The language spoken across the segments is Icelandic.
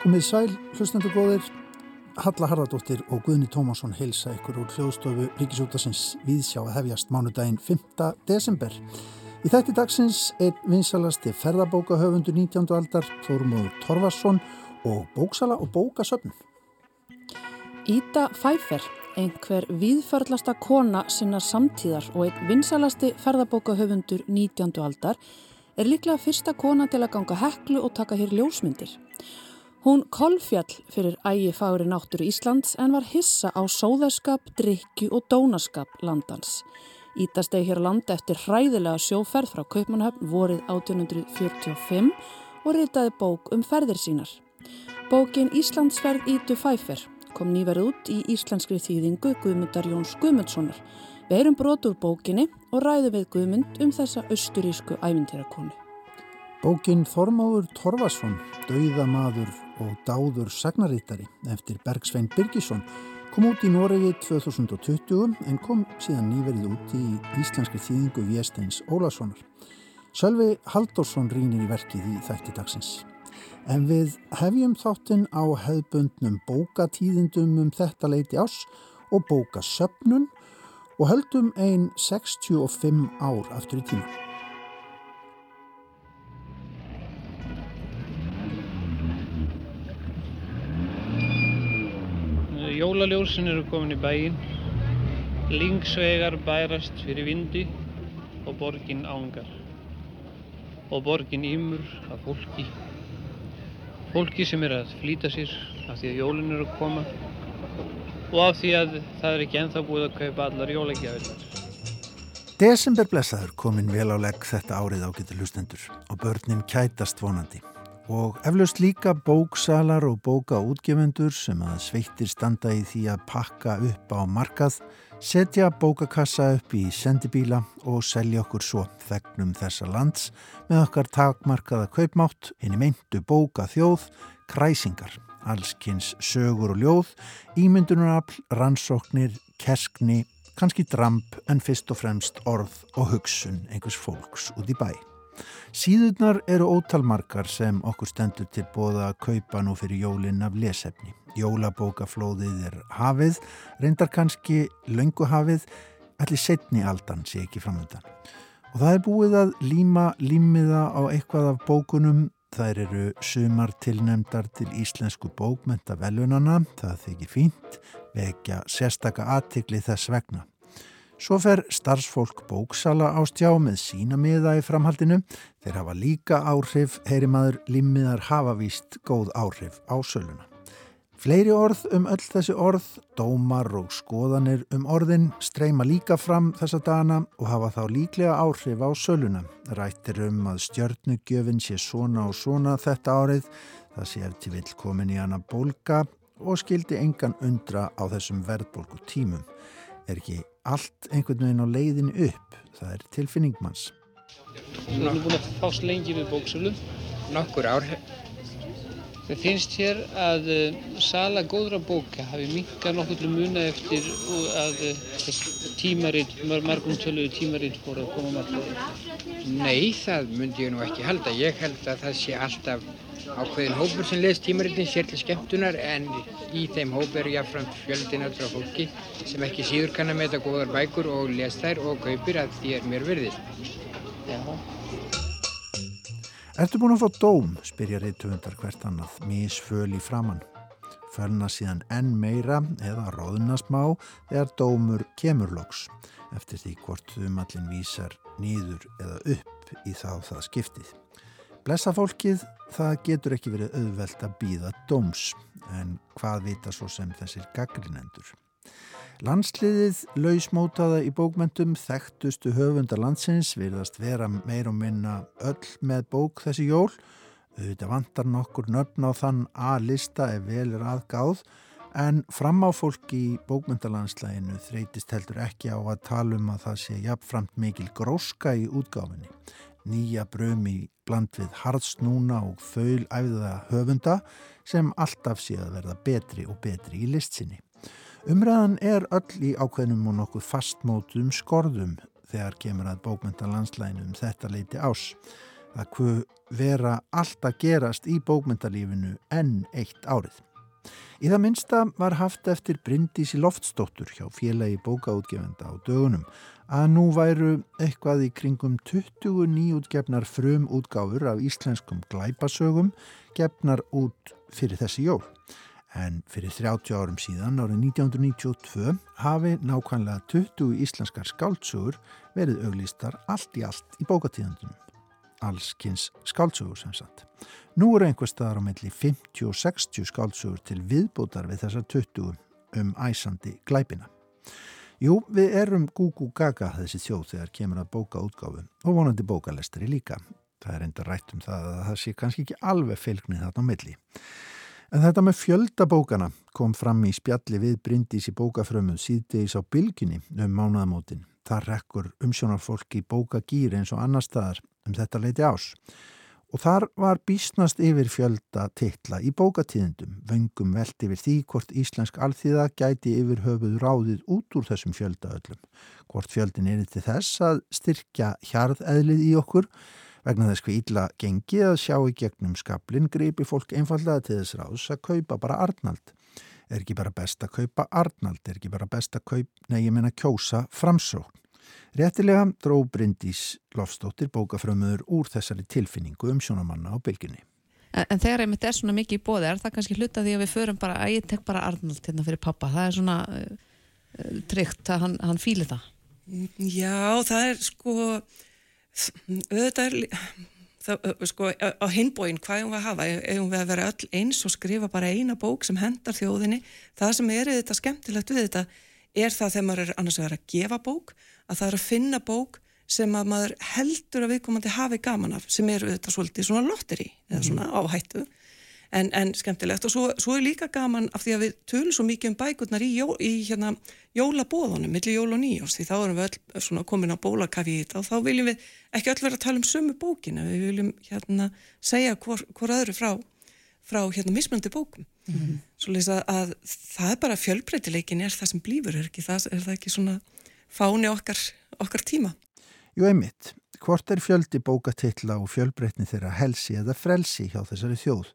Komið sæl, hlustendur góðir, Halla Harðardóttir og Guðni Tómasson heilsa ykkur úr hljóðstofu Ríkisútasins viðsjá að hefjast mánudaginn 5. desember. Í þætti dagsins er vinsalasti ferðabókahöfundur 19. aldar Þórumóður Torfarsson og bóksala og bókasöfn. Íta Fæfer, einhver viðförlasta kona sinna samtíðar og einn vinsalasti ferðabókahöfundur 19. aldar er líklega fyrsta kona til að ganga heklu og taka hér ljósmyndir. Hún kolfjall fyrir ægi fári náttúru Íslands en var hissa á sóðarskap, drikju og dónaskap landans. Ítastegi hér land eftir hræðilega sjóferð frá Kaupmannhöfn vorið 1845 og ritaði bók um ferðir sínar. Bókin Íslandsferð Ítu Fæfer kom nýverð út í íslenskri þýðingu Guðmundar Jóns Guðmundssonar. Við erum brotur bókinni og ræðum við Guðmund um þessa austurísku ævintýrakonu. Bókin Þormáður Torfarsson, Dauðamadur og Dáður Sagnarítari eftir Bergsvein Birgisson kom út í Noregi 2020 en kom síðan nýverið út í íslenski þýðingu Viesteins Ólasonar. Sölvi Halldórsson rínir í verkið í þætti dagsins. En við hefjum þáttinn á hefðbundnum bókatíðindum um þetta leiti ás og bókasöpnun og höldum einn 65 ár aftur í tíma. Jólaljósin eru komin í bæin, lingsvegar bærast fyrir vindi og borgin ángar. Og borgin ymur af fólki, fólki sem er að flýta sér af því að jólin eru að koma og af því að það er ekki enþá búið að kaupa allar jólækjafellar. Desember blessaður komin vel á legg þetta árið ágættu hlustendur og börnin kætast vonandi og eflaust líka bóksalar og bókaútgefendur sem að sveittir standa í því að pakka upp á markað, setja bókakassa upp í sendibíla og selja okkur svo þegnum þessa lands með okkar takmarkaða kaupmátt í meintu bóka þjóð, kræsingar, allskynns sögur og ljóð, ímyndunarafl, rannsóknir, kerskni, kannski dramp en fyrst og fremst orð og hugsun einhvers fólks út í bæ. Síðurnar eru ótalmarkar sem okkur stendur til bóða að kaupa nú fyrir jólinn af lesefni. Jólabókaflóðið er hafið, reyndar kannski lönguhafið, allir setni aldan sé ekki framöndan. Og það er búið að líma límiða á eitthvað af bókunum. Það eru sumar tilnemdar til íslensku bókmenta velunana, það þykir fínt, vekja sérstaka aðtikli þess vegna. Svo fer starfsfólk bóksala á stjá með sína miða í framhaldinu. Þeir hafa líka áhrif, heyri maður limmiðar hafa víst góð áhrif á söluna. Fleiri orð um öll þessi orð, dómar og skoðanir um orðin streyma líka fram þessa dana og hafa þá líklega áhrif á söluna. Rættir um að stjörnugjöfin sé svona og svona þetta árið, það sé eftir vill komin í hana bólka og skildi engan undra á þessum verðbólku tímum. Er ekki allt einhvern veginn á leiðin upp. Það er tilfinningmanns. Þú erum búin að fást lengi við bóksölu. Nokkur ár. Það finnst hér að uh, sala góðra bóka hafi minkað nokkur til muna eftir að uh, tímaritt, margum töluðu tímaritt fór að koma margir. Nei, það myndi ég nú ekki halda. Ég held að það sé alltaf ákveðin hópur sem les tímaritin sér til skemmtunar en í þeim hóp eru jáfnframt fjöldin öllra fólki sem ekki síður kann að meta góðar bækur og les þær og kaupir að því er mér virðist. Já. Ertu búin að fá dóm, spyrja reytuhundar hvert annað, misföl í framann. Fölna síðan enn meira eða róðuna smá þegar dómur kemur loks, eftir því hvort þumallin vísar nýður eða upp í þá það skiptið. Blessa fólkið, það getur ekki verið auðvelt að býða dóms, en hvað vita svo sem þessir gaggrinendur. Landsliðið lausmótaða í bókmentum þekktustu höfundar landsins virðast vera meir og minna öll með bók þessi jól. Þetta vantar nokkur nöfn á þann A-lista ef vel er aðgáð en fram á fólki í bókmyndalandslæginu þreytist heldur ekki á að tala um að það sé jafnframt mikil gróska í útgáfinni nýja brömi bland við hardsnúna og föilæfða höfunda sem alltaf sé að verða betri og betri í listsinni. Umræðan er öll í ákveðnum og nokkuð fastmótum skorðum þegar kemur að bókmyndalandslæginu um þetta leiti ás. Það hvað vera allt að gerast í bókmyndalífinu enn eitt árið. Í það minsta var haft eftir Bryndísi Loftsdóttur hjá félagi bókaútgefenda á dögunum að nú væru eitthvað í kringum 20 nýjútgefnar frum útgáfur af íslenskum glæpasögum gefnar út fyrir þessi jól. En fyrir 30 árum síðan, árið 1992, hafi nákvæmlega 20 íslenskar skáltsugur verið auglýstar allt í allt í bókatíðandunum. Allskins skáltsugur sem sagt. Nú eru einhver staðar á melli 50 og 60 skáltsugur til viðbútar við þessar 20 um æsandi glæpina. Jú, við erum gúgú gaga þessi þjóð þegar kemur að bóka útgáfu og vonandi bókalestri líka. Það er enda rætt um það að það sé kannski ekki alveg fylgnið þarna á melli. En þetta með fjöldabókana kom fram í spjalli við Bryndís í bókafrömmuð síðdegis á bylginni um mánuðamótin. Það rekkur umsjónarfólk í bókagýr eins og annar staðar um þetta leiti ás. Og þar var bísnast yfir fjölda titla í bókatíðendum, vöngum velt yfir því hvort íslensk alþýða gæti yfir höfuð ráðið út úr þessum fjölda öllum. Hvort fjöldin er til þess að styrkja hjarðeðlið í okkur Vegna þess hvað ítla gengi að sjá í gegnum skablin greipi fólk einfallega til þess ráðs að kaupa bara Arnald. Er ekki bara best að kaupa Arnald, er ekki bara best að kaupa, nei ég menna kjósa framsókn. Réttilega dró Bryndís Lofstóttir bókafrömmuður úr þessari tilfinningu um sjónamanna á bylginni. En, en þegar einmitt er svona mikið í bóði, er það kannski hluta því að við förum bara, að ég tek bara Arnald hérna fyrir pappa, það er svona uh, tryggt að hann, hann fýli það? Já, það er sko auðvitað er það, sko, á hinbóin hvað erum við að hafa, erum við að vera öll eins og skrifa bara eina bók sem hendar þjóðinni það sem er þetta skemmtilegt við þetta er það þegar maður er annars vera að gefa bók að það er að finna bók sem að maður heldur að viðkomandi hafi gaman af sem eru þetta svolítið svona lotteri eða svona mhm. áhættu. En, en skemmtilegt. Og svo, svo er líka gaman af því að við tölum svo mikið um bækurnar í, jó, í hérna, jólabóðunum, millir jól og nýjós því þá erum við öll komin á bólakafi í þetta og þá viljum við ekki öll vera að tala um sumu bókina, við viljum hérna segja hvor, hvor öðru frá frá hérna mismöndi bókum mm -hmm. svo að það er bara fjölbreytileikin er það sem blífur, er, það, er það ekki svona fáni okkar, okkar tíma? Jú einmitt, hvort er fjöldi bókatilla og fjölbreytni þeirra helsi eða frelsi hjá þessari þjóð?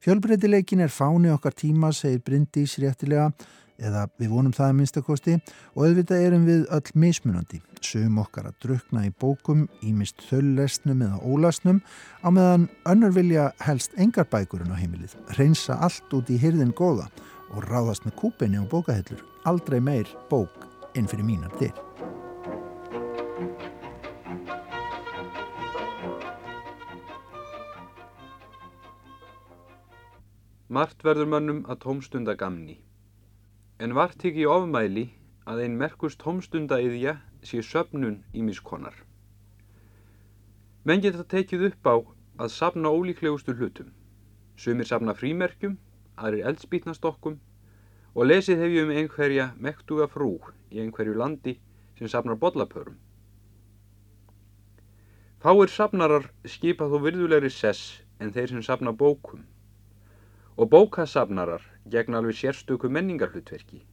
Fjölbreytileikin er fáni okkar tíma, segir Bryndís réttilega, eða við vonum það að minnstakosti, og auðvitað erum við öll mismunandi. Sum okkar að drukna í bókum, ímist þöllesnum eða ólasnum, á meðan önnur vilja helst engar bækurinn á heimilið, reynsa allt út í hyrðin góða og ráðast með kúpinni og bókahellur, aldrei meir bók inn fyrir mínar dyr. Margt verður mönnum að tómstunda gamni. En vart ekki ofmæli að einn merkust tómstundaiðja sé söpnun í miskonar. Menn geta tekið upp á að sapna ólíklegustu hlutum. Sumir sapna frímerkjum, aðrir eldspýtnastokkum og lesið hef ég um einhverja mektuga frú í einhverju landi sem sapnar bollapörum. Fáir sapnarar skipa þó virðulegri sess en þeir sem sapna bókum og bókasafnarar gegn alveg sérstöku menningarhlutverki.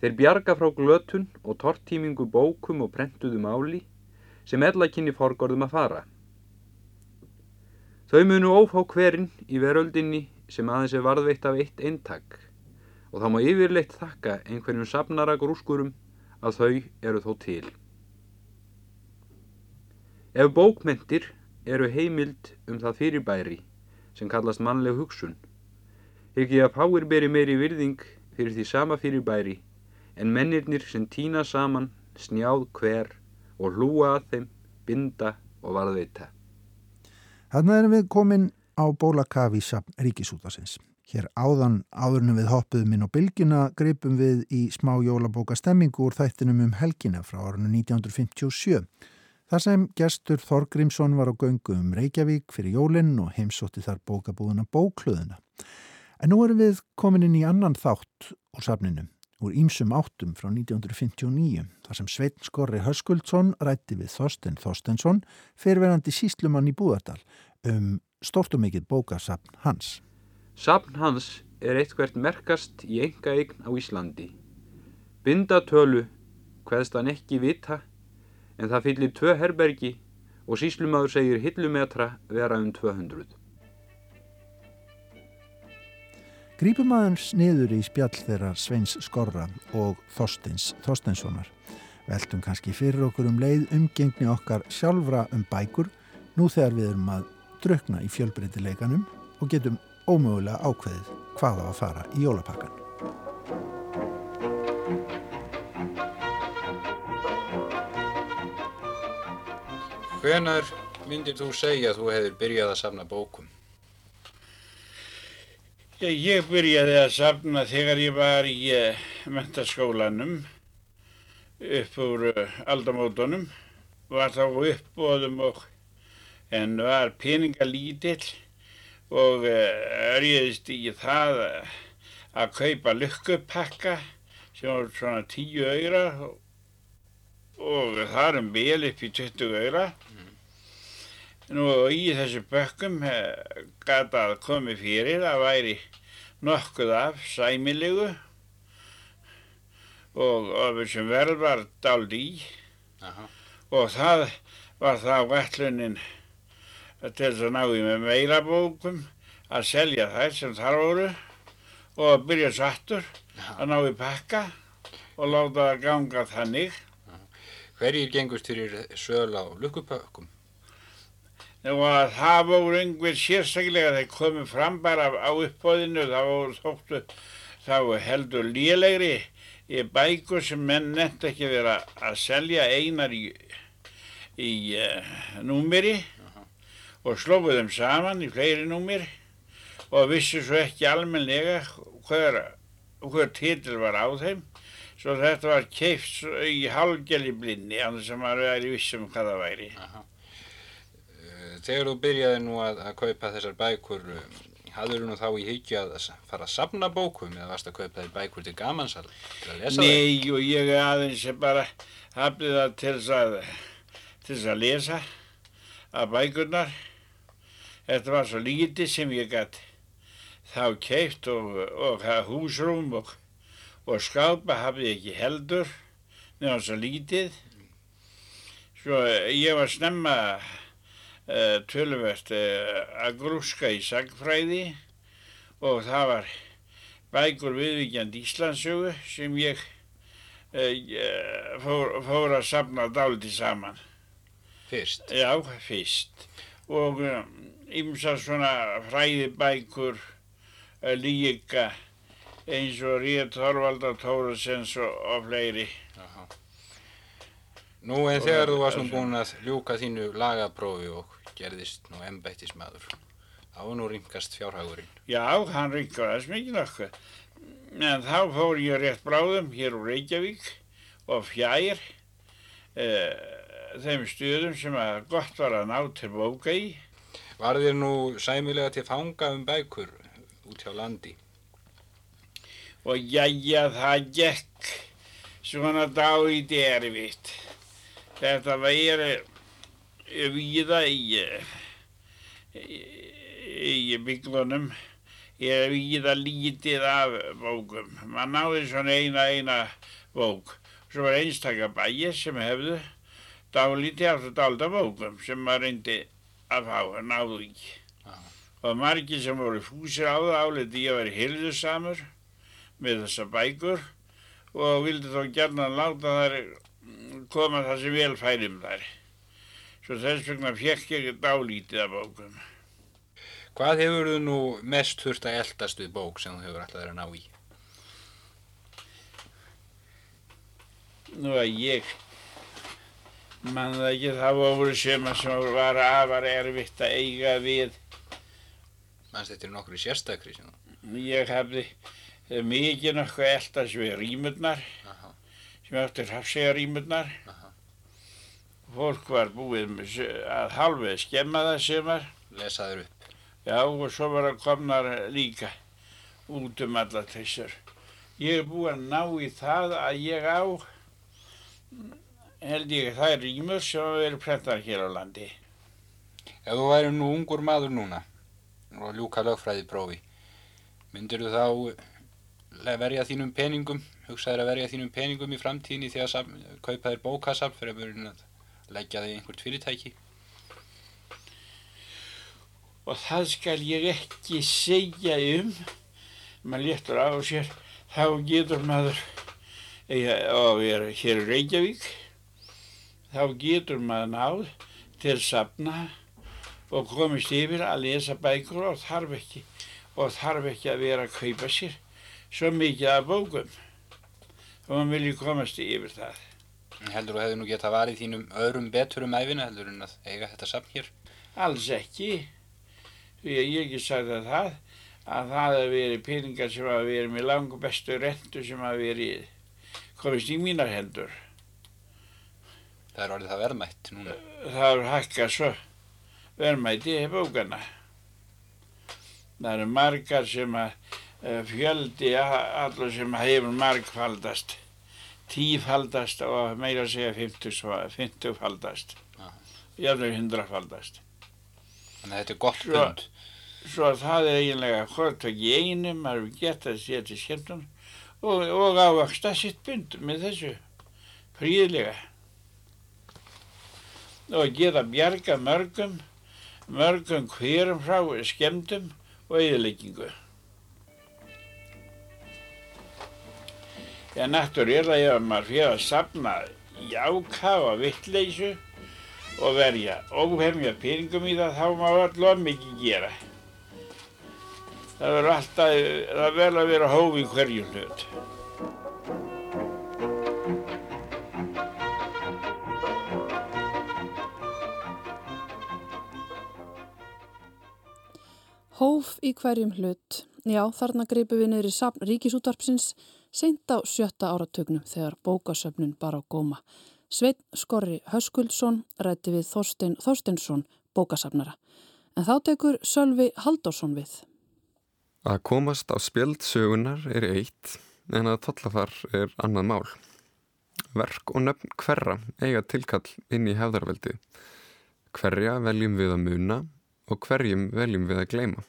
Þeir bjarga frá glötun og tortímingu bókum og prentuðu máli sem ellakinni forgorðum að fara. Þau munu ófá hverinn í veröldinni sem aðeins er varðveitt af eitt eintak og þá má yfirleitt þakka einhverjum safnara grúskurum að þau eru þó til. Ef bókmentir eru heimild um það fyrirbæri sem kallast mannleg hugsun Hyggi að fáir beri meiri virðing fyrir því sama fyrir bæri en mennirnir sem týna saman, snjáð hver og hlúa að þeim, binda og varðveita. Þannig erum við komin á bólakafi sapn Ríkisútasins. Hér áðan áðurnum við hoppuðum inn á bylgina greipum við í smá jólabóka stemmingu úr þættinum um helgina frá árunnu 1957. Þar sem gestur Þorgrímsson var á göngu um Reykjavík fyrir jólinn og heimsótti þar bókabúðuna bókluðuna. En nú erum við komin inn í annan þátt úr safninu, úr Ímsum áttum frá 1959, þar sem Sveitn Skorri Höskuldsson rætti við Þorsten Þorstensson, fyrirverandi síslumann í Búðardal, um stort og mikill bókasafn hans. Safn hans er eitthvert merkast í enga eign á Íslandi. Bindatölu, hvaðst hann ekki vita, en það fyllir tvö herbergi og síslumadur segir hillumetra vera um 200. Grípum aðeins niður í spjall þeirra Sveins Skorra og Þorstins Þorstenssonar. Veltum kannski fyrir okkur um leið umgengni okkar sjálfra um bækur nú þegar við erum að drukna í fjölbreytileikanum og getum ómögulega ákveðið hvað á að fara í jólapakkan. Hvenar myndir þú segja að þú hefur byrjað að safna bókum? Ég byrjaði að safna þegar ég var í uh, mentaskólanum upp úr uh, aldamótonum var þá uppbóðum og en var peningalítill og uh, reyðist í það að kaupa lukkupakka sem var svona tíu öyra og, og það um vel upp í 20 öyra Nú í þessu bökkum gata að komi fyrir að væri nokkuð af sæmilegu og of þessum verð var dald í Aha. og það var það vetlunin til þess að ná í með meira bókum að selja þær sem þar voru og að byrja sattur að ná í pakka og láta það ganga þannig. Hverjir gengust fyrir söl á lukkupökkum? Og það voru einhver sérstaklega þeir komið fram bara á uppbóðinu þá þóttu þá heldur lélegri í bækur sem menn nefnt ekki vera að selja einar í, í uh, númeri og slófuð þeim saman í fleiri númir og vissi svo ekki almenlega hver, hver titil var á þeim svo þetta var keift í hálgjali blinni annars sem maður væri vissum hvað það væri. Aha. Þegar þú byrjaði nú að, að kaupa þessar bækur, hafður þú nú þá í hyggja að fara að sapna bókum eða varst að kaupa þér bækur til gamansal til að lesa þeir? Nei, og ég aðeins bara hafði það til að, til þess að lesa að bækurnar. Þetta var svo lítið sem ég gæti þá keift og, og húsrúm og, og skápa hafði ég ekki heldur nefnum svo lítið. Svo ég var snemma Uh, töluvert uh, að grúska í sagfræði og það var bækur viðvíkjandi Íslandsögu sem ég uh, fór, fór að sapna dáliti saman. Fyrst? Já, fyrst. Og ymsa svona fræðibækur líka eins og Ríð Þorvaldar Tórasens og, og fleiri. Aha. Nú en þegar þú varst nú búin að ljúka þínu lagaprófi og gerðist nú embættismadur, þá nú ringast fjárhagurinn. Já, hann ringaðast mikið nokkuð. En þá fór ég rétt bráðum hér úr Reykjavík og fjær uh, þeim stuðum sem að gott var að ná til bóka í. Var þér nú sæmilega til fanga um bækur út hjá landi? Og jæja, það gekk svona dálítið erfitt. Þetta væri víða í, í, í bygglunum, ég víða lítið af bókum. Man náði svona eina, eina bók. Svo var einstakar bæir sem hefðu dálítið aftur dálta bókum sem maður reyndi að fá, náðu ekki. Ah. Og margir sem voru fúsir á það áliti ég að vera hildusamur með þessa bækur og vildi þó gerna láta þær koma það sem vel færum þær. Svo þess vegna fekk ég dálítið af bókum. Hvað hefur þú nú mest þurft að eldast við bók sem þú hefur alltaf að ná í? Nú að ég mann það ekki það voru sem að var afar erfitt að eiga við. Mannst þetta er nokkru sérstakri sem þú? Ég hefði mikið nokkuð eldast við rýmurnar Aha. sem eftir hafsega rýmurnar. Fólk var búið að halvið skemma það semar. Lesaður upp. Já og svo var það komnar líka út um alla þessar. Ég er búið að ná í það að ég á held ég það er rýmur sem hafa verið prentar hér á landi. Ef þú væri nú ungur maður núna og ljúka lögfræði prófi, myndir þú þá verja þínum peningum, hugsaður að verja þínum peningum í framtíðinni þegar kaupa þér bókasafn fyrir að leggja þig einhvert fyrirtæki? Og það skal ég ekki segja um, maður léttur á sér, þá getur maður, eða að vera hér í Reykjavík, þá getur maður náð til safna og komist yfir að lesa bækur og þarf ekki, og þarf ekki að vera að kaupa sér svo mikið af bókum og maður vilji komast yfir það. Heldur þú hefði nú geta varið þínum öðrum betur um æfina heldur en að eiga þetta safn hér? Alls ekki. Því að ég ekki sagði að það, að það hefði verið peningar sem hafa verið með langu bestu rentu sem hafa verið komist í mínar hendur. Það er orðið það verðmætt núna. Það er hækkað svo verðmæti bókana. Það eru margar sem að eh, fjöldi allur sem hefur margfaldast, tífaldast og meira að segja fymtufaldast, jafnveg hundrafaldast. Þannig að þetta er gott Svo- bund. Svo að það er eiginlega hvort ekki einu, maður geta að til skemmtun og, og ávaksta sitt bund með þessu fríðlega. Og geta bjarga mörgum, mörgum hverum frá skemmtum og eðileggingu. Já, náttúrulega ef maður fyrir að safna jákafa vittleysu og verja óhemja peningum í það, þá má allavega mikið gera. Það verður alltaf, það verður að vera hóf í hverju hlut. Hóf í hverjum hlut. Já, þarna greipum við niður í safn ríkisútvarpsins seint á sjötta áratögnum þegar bókasöfnun bara á góma. Sveinn Skorri Höskuldsson rætti við Þorstein Þorsteinsson bókasafnara. En þá tekur Sölvi Halldórsson við. Að komast á spjöld sögunar er eitt en að tollafar er annað mál. Verk og nöfn hverra eiga tilkall inn í hefðarveldi. Hverja veljum við að muna og hverjum veljum við að gleyma.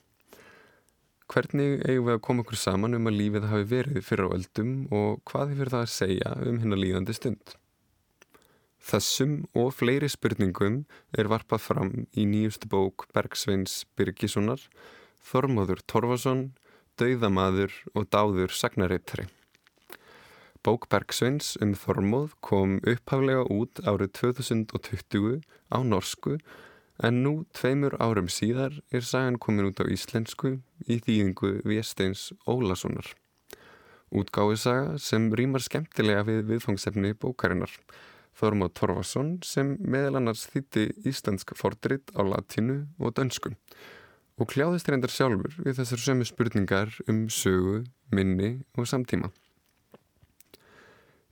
Hvernig eigum við að koma okkur saman um að lífið hafi verið fyrir á öldum og hvað hefur það að segja um hennar líðandi stund? Þessum og fleiri spurningum er varpað fram í nýjustu bók Bergsveins Birgissonar, Þormóður Torfason, Dauðamaður og Dáður Sagnarittri. Bók Bergsveins um Þormóð kom upphaflega út árið 2020 á norsku en nú tveimur árum síðar er sagan komin út á íslensku í þýðingu Viesteins Ólasonar. Útgáfisaga sem rýmar skemmtilega við viðfangsefni bókarinnar. Þormóð Torfason sem meðal annars þýtti íslensk fordrit á latínu og dönsku og kljáðist reyndar sjálfur við þessar sömu spurningar um sögu, minni og samtíma.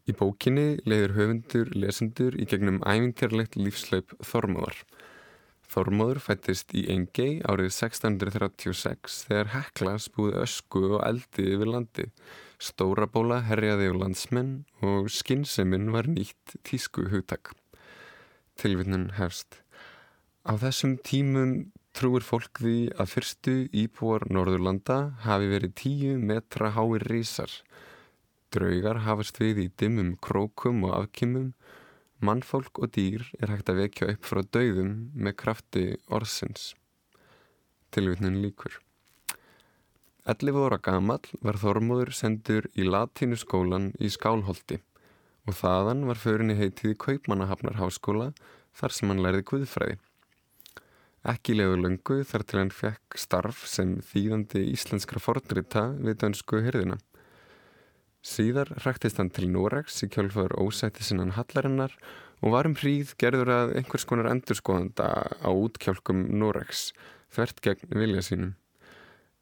Í bókinni leiður höfundur lesendur í gegnum æfingarlegt lífslaup Þormóðar. Þormóður fættist í Engei árið 1636 þegar Hekla spúði ösku og eldi yfir landi. Stórabóla herjaði á landsmenn og skynnseminn var nýtt tísku hugtak. Tilvinnun hefst. Á þessum tímum trúir fólk því að fyrstu íbúar Norðurlanda hafi verið tíu metra háir rísar. Draugar hafast við í dimmum krókum og afkymum Mannfólk og dýr er hægt að vekja upp frá dauðum með krafti orðsins. Tilvitnin líkur. 11 óra gamall var Þormóður sendur í latínu skólan í Skálholti og þaðan var förinni heitið Kaupmannahafnar háskóla þar sem hann lærði guðfræði. Ekki leiður löngu þar til hann fekk starf sem þýðandi íslenskra fornrita við dönsku hyrðina. Síðar hræktist hann til Norex í kjálfaður ósætti sinnan hallarinnar og var um hríð gerður að einhvers konar endurskoðanda á útkjálkum Norex, þvert gegn vilja sínum.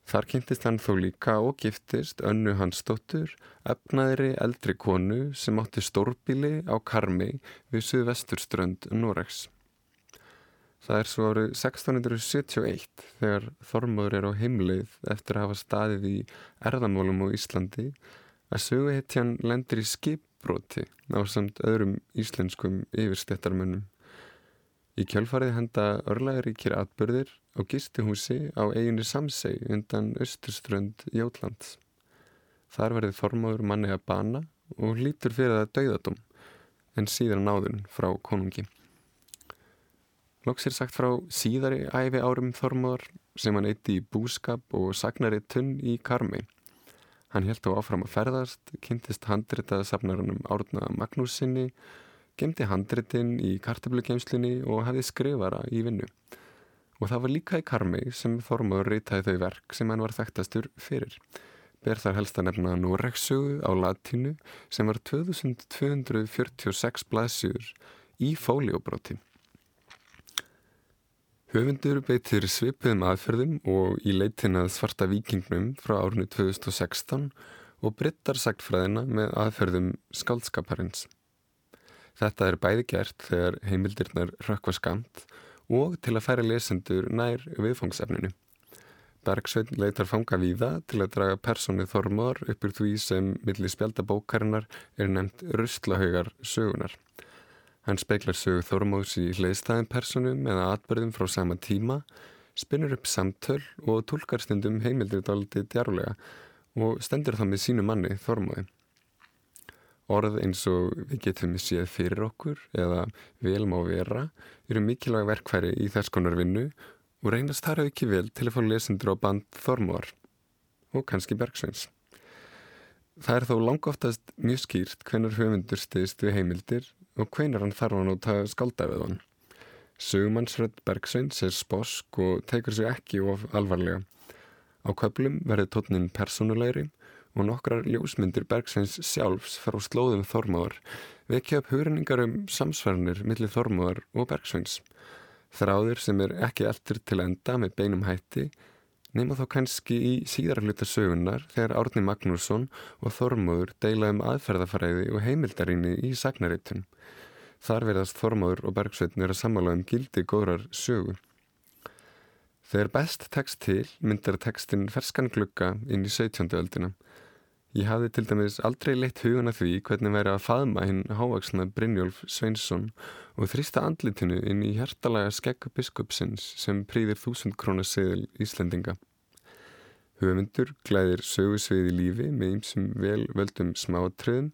Þar kynntist hann þó líka og giftist önnu hans stóttur, efnaðri eldri konu sem átti stórbíli á Karmi við suðvesturströnd Norex. Það er svo árið 1671 þegar Þormóður er á heimleið eftir að hafa staðið í erðamálum á Íslandi að söguhetjan lendir í skipbroti á samt öðrum íslenskum yfirstettarmönnum. Í kjölfarið henda örlægaríkir atbyrðir á gistihúsi á eiginni Samsei undan austurströnd Jótlands. Þar verði formóður manni að bana og hlýtur fyrir það dauðadóm en síðan náðun frá konungi. Loks er sagt frá síðari æfi árum Þormóðar sem hann eitti í búskap og sagnari tunn í Karmei. Hann held á áfram að ferðast, kynntist handritað safnarunum Árna Magnúsinni, gemdi handritin í kartablugemslinni og hafði skrifara í vinnu. Og það var líka í Karmei sem Þormóður reytaði þau verk sem hann var þekktastur fyrir. Ber þar helst að nefna Noregsögu á latínu sem var 2246 blaðsjur í fólióbróti. Höfundur beitir svipiðum aðferðum og í leitin að svarta vikingnum frá árinu 2016 og brittar sagtfræðina með aðferðum skaldskaparins. Þetta er bæði gert þegar heimildirnar rökkva skamt og til að færa lesendur nær viðfangsefninu. Bergsveitn leitar fanga víða til að draga persónið þormóðar upp úr því sem milli spjaldabókarinnar er nefnt russlahaugar sögunar. Hann speiklar sögu þormóðs í hliðstæðin persónum eða atbyrðum frá sama tíma, spinnur upp samtöl og tólkar stundum heimildir daldi djárlega og stendur það með sínu manni þormóði. Orð eins og við getum séð fyrir okkur eða vel má vera eru mikilvæg verkfæri í þess konar vinnu og reynast þar ekki vel til að fá lesendur á band Þormóar og kannski Bergsveins. Það er þó langoftast mjög skýrt hvenar höfundur stiðist við heimildir og hvenar hann þarf hann að ta skalda við hann. Sögumannsrödd Bergsveins er sposk og tekur sér ekki of alvarlega. Á köplum verður tótnin personulegri og nokkrar ljósmyndir Bergsveins sjálfs frá slóðum Þormóar vekja upp hugrenningar um samsverðnir millir Þormóar og Bergsveins. Þráður sem er ekki eftir til enda með beinum hætti nema þá kannski í síðara hluta sögunar þegar Árni Magnússon og Þormóður deila um aðferðafæriði og heimildaríni í sagnaritun. Þar verðast Þormóður og Bergsveitn er að samála um gildi góðrar sögu. Þegar best tekst til myndar tekstin ferskan glugga inn í 17. öldina. Ég hafði til dæmis aldrei leitt hugan að því hvernig væri að faðma hinn hávaksna Brynjólf Sveinsson og þrýsta andlitinu inn í hjertalega skegg biskupsins sem prýðir þúsund krónaseðil Íslendinga. Höfundur glæðir sögusviði lífi með ýmsum vel völdum smátröðum,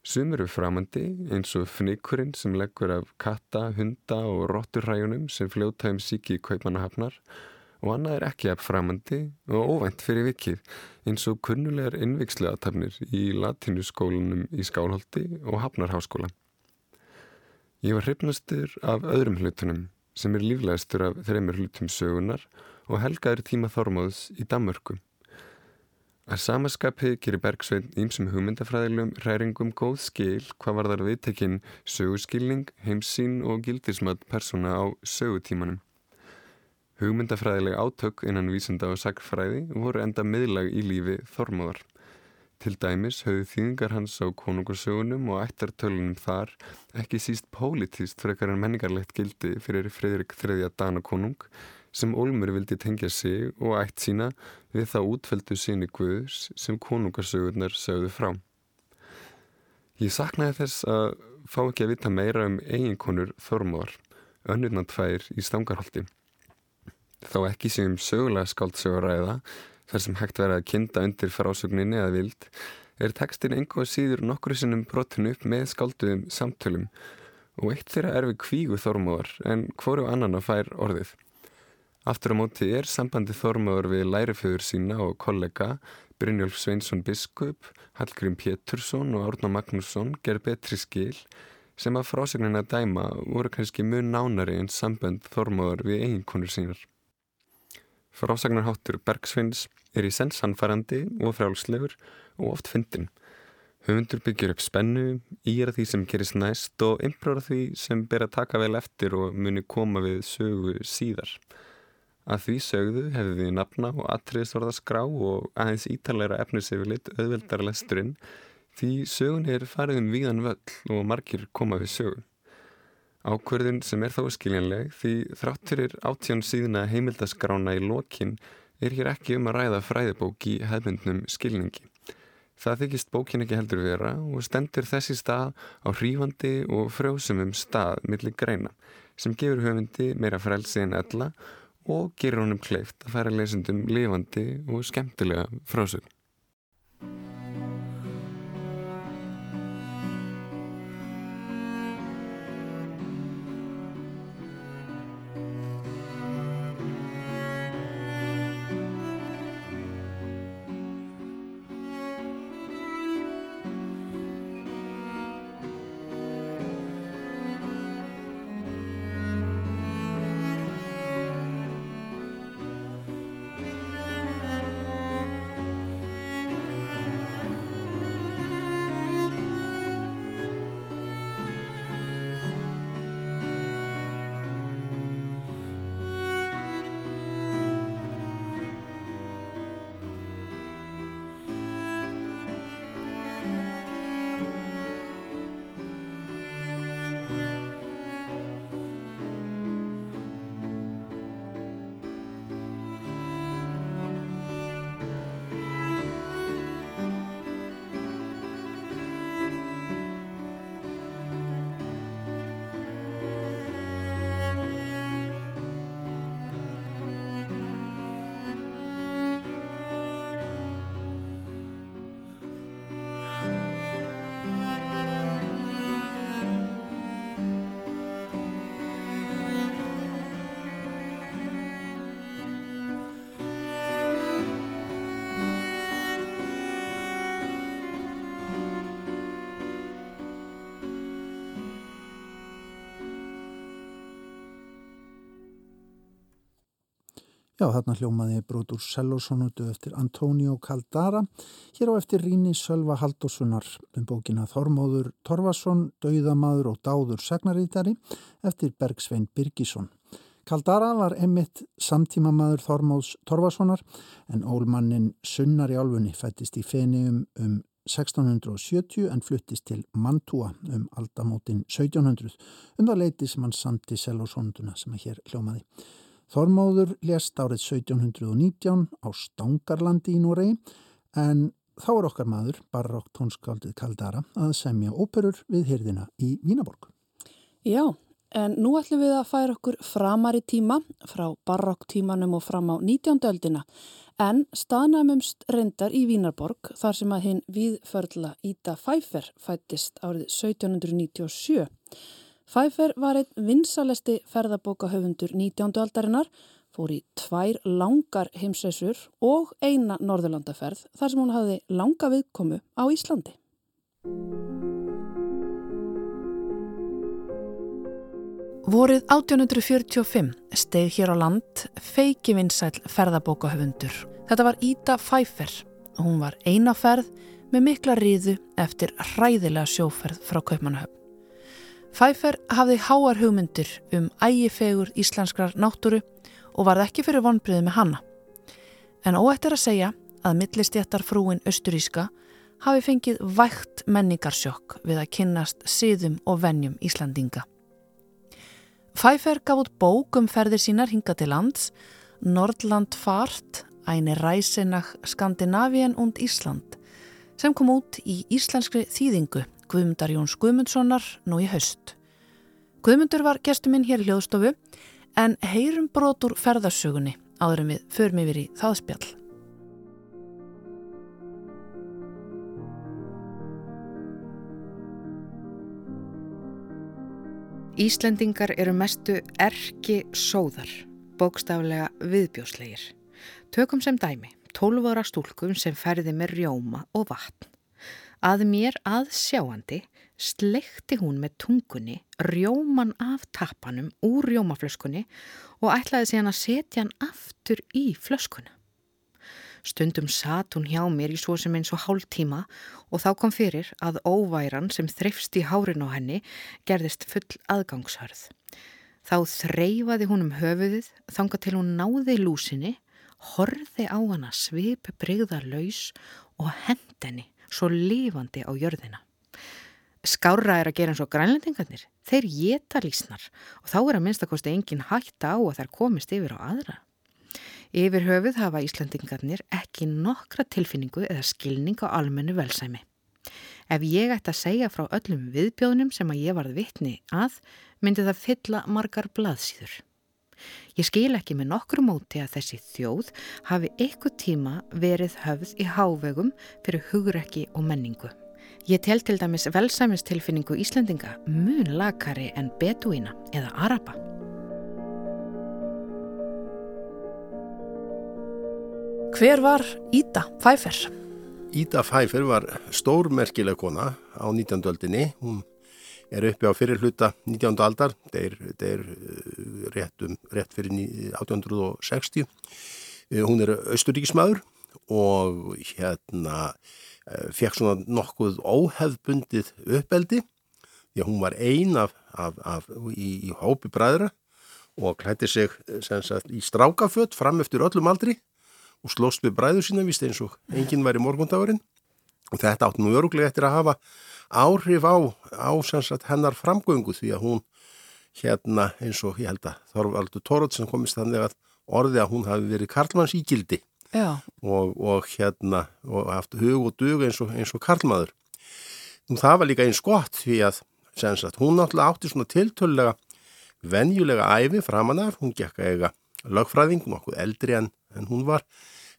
sumuru framandi eins og fnikurinn sem leggur af katta, hunda og rótturræjunum sem fljóta um síki í kaupmanahafnar og annað er ekki af framandi og óvænt fyrir vikið eins og kunnulegar innvikslegatafnir í latínuskólanum í Skálholti og Hafnarháskóla. Ég var hrifnastur af öðrum hlutunum sem er líflegastur af þreymur hlutum sögunar og helgaður tíma þormáðs í Damörku. Að samaskapi gerir Bergsvein ímsum hugmyndafræðilegum hræringum góð skil hvað var þar viðtekinn söguskilning, heimsín og gildismat persóna á sögutímanum. Hugmyndafræðileg átök innan vísenda og sagfræði voru enda miðlag í lífi Þormóðar. Til dæmis höfðu þýðingar hans á konungarsögunum og ættartölunum þar ekki síst pólitíst frekar en menningarlegt gildi fyrir Fridrik III. Danakonung sem Olmur vildi tengja sig og ætt sína við það útfeldu síni Guðs sem konungarsögunar sögðu frá. Ég saknaði þess að fá ekki að vita meira um eiginkonur Þormóðar, önnurna tvær í stangarhaldi þá ekki sem sögulega skáldsöguræða þar sem hægt verið að kinda undir frásögninni eða vild er tekstin enga síður nokkru sinnum brotinu upp með skálduðum samtölum og eitt þeirra er við kvígu þormóðar en hvoru annan að fær orðið. Aftur á móti er sambandi þormóðar við læriföður sína og kollega Brynjólf Sveinsson Biskup, Hallgrím Pétursson og Árna Magnússon ger betri skil sem að frásögnina dæma voru kannski mjög nánari en samband þormóðar við eiginkonur sínar. Frásagnarháttur Bergsveins er í sensanfærandi og frálslegur og oft fyndin. Höfundur byggir upp spennu, íra því sem gerist næst og impróra því sem ber að taka vel eftir og muni koma við sögu síðar. Að því sögðu hefði því nafna og atriðsvorðaskrá og aðeins ítalæra efnisefilitt auðveldar lesturinn því sögun er farið um víðan völl og margir koma við sögu. Ákverðin sem er þá skiljanleg því þrátturir átján síðuna heimildaskrána í lokin er hér ekki um að ræða fræðibók í hefmyndnum skilningi. Það þykist bókin ekki heldur vera og stendur þessi stað á hrífandi og frjósumum stað millir greina sem gefur höfundi meira frelsi en ella og gerur honum kleift að færa lesundum lifandi og skemmtilega frásum. Já, þarna hljómaði Bróður Sellóssonutu eftir Antonio Caldara, hér á eftir Ríni Sölva Haldóssonar um bókina Þormóður Torfason, Dauðamaður og Dáður Sagnarítari eftir Bergsvein Birgisson. Caldara var emitt samtímamaður Þormóðs Torfasonar en ólmannin Sunnar í álfunni fættist í Fenium um 1670 en fluttist til Mantua um aldamótin 1700 um það leiti sem hann samti Sellóssonutuna sem að hér hljómaði. Þormóður lést árið 1719 á Stangarlandi í Núrei en þá er okkar maður, barokk tónskaldið Kaldara, að semja óperur við hyrðina í Vínaborg. Já, en nú ætlum við að færa okkur framar í tíma, frá barokk tímanum og fram á 19. öldina, en staðnæmumst reyndar í Vínarborg þar sem að hinn viðförla Íta Fæfer fættist árið 1797. Pfeiffer var einn vinsalesti ferðabókahöfundur 19. aldarinnar, fór í tvær langar heimsreysur og eina norðurlandaferð þar sem hún hafði langa viðkomu á Íslandi. Vorið 1845 steg hér á land feiki vinsæl ferðabókahöfundur. Þetta var Íta Pfeiffer hún var eina ferð með mikla ríðu eftir hræðilega sjóferð frá Kaupmannahöfn. Pfeiffer hafði háar hugmyndir um ægifegur íslenskrar náttúru og varð ekki fyrir vonbreiði með hanna. En óættir að segja að millistjættar frúin Östuríska hafi fengið vægt menningarsjokk við að kynnast siðum og vennjum Íslandinga. Pfeiffer gaf út bók um ferðir sínar hinga til lands, Nordland fart, æni ræsinach Skandinavien und Ísland, sem kom út í íslenskri þýðingu Guðmundar Jóns Guðmundssonar nú í haust. Guðmundur var gestuminn hér í hljóðstofu en heyrum brotur ferðarsögunni áðurum við förum yfir í þáðspjall. Íslendingar eru mestu erki sóðar, bókstaflega viðbjóslegir. Tökum sem dæmi, 12 ára stúlkum sem ferði með rjóma og vatn. Að mér að sjáandi slekti hún með tungunni rjóman af tappanum úr rjómaflöskunni og ætlaði síðan að setja hann aftur í flöskuna. Stundum satt hún hjá mér í svo sem eins og hálf tíma og þá kom fyrir að óværan sem þreifst í hárin á henni gerðist full aðgangshörð. Þá þreyfaði hún um höfuðið þanga til hún náði lúsinni, horði á hana svip breyða laus og hendenni svo lifandi á jörðina. Skára er að gera eins og grænlendingarnir. Þeir geta lísnar og þá er að minnstakosti engin hætta á að þær komist yfir á aðra. Yfir höfuð hafa Íslandingarnir ekki nokkra tilfinningu eða skilning á almennu velsæmi. Ef ég ætti að segja frá öllum viðbjóðnum sem að ég varð vittni að, myndi það fylla margar blaðsýður. Ég skil ekki með nokkru móti að þessi þjóð hafi eitthvað tíma verið höfð í hávegum fyrir hugrekki og menningu. Ég tel til dæmis velsæmistilfinningu Íslandinga mun lakari en beduína eða araba. Hver var Íta Pfeiffer? Íta Pfeiffer var stórmerkileg kona á 19. öldinni. Hún er uppi á fyrir hluta 19. aldar, þetta er uh, rétt, um, rétt fyrir 1860. Uh, hún er austuríkismæður og hérna uh, fekk svona nokkuð óhefbundið uppeldi því að hún var ein af, af, af í, í hópi bræðra og klætti sig sagt, í strákafött fram eftir öllum aldri og slóst við bræður sína vist eins og enginn væri morgundagurinn og þetta átt nú öruglega eftir að hafa áhrif á, á sagt, hennar framgöngu því að hún hérna eins og ég held að Þorvaldur Tórótt sem komist þannig að orði að hún hafi verið Karlmanns ígildi og, og hérna og haft hug og dug eins og, eins og Karlmaður. Nú það var líka eins gott því að sagt, hún náttúrulega átti svona tiltölulega venjulega æfi framanar, hún gekk að eiga lögfræðing, nokkuð eldri en, en hún var,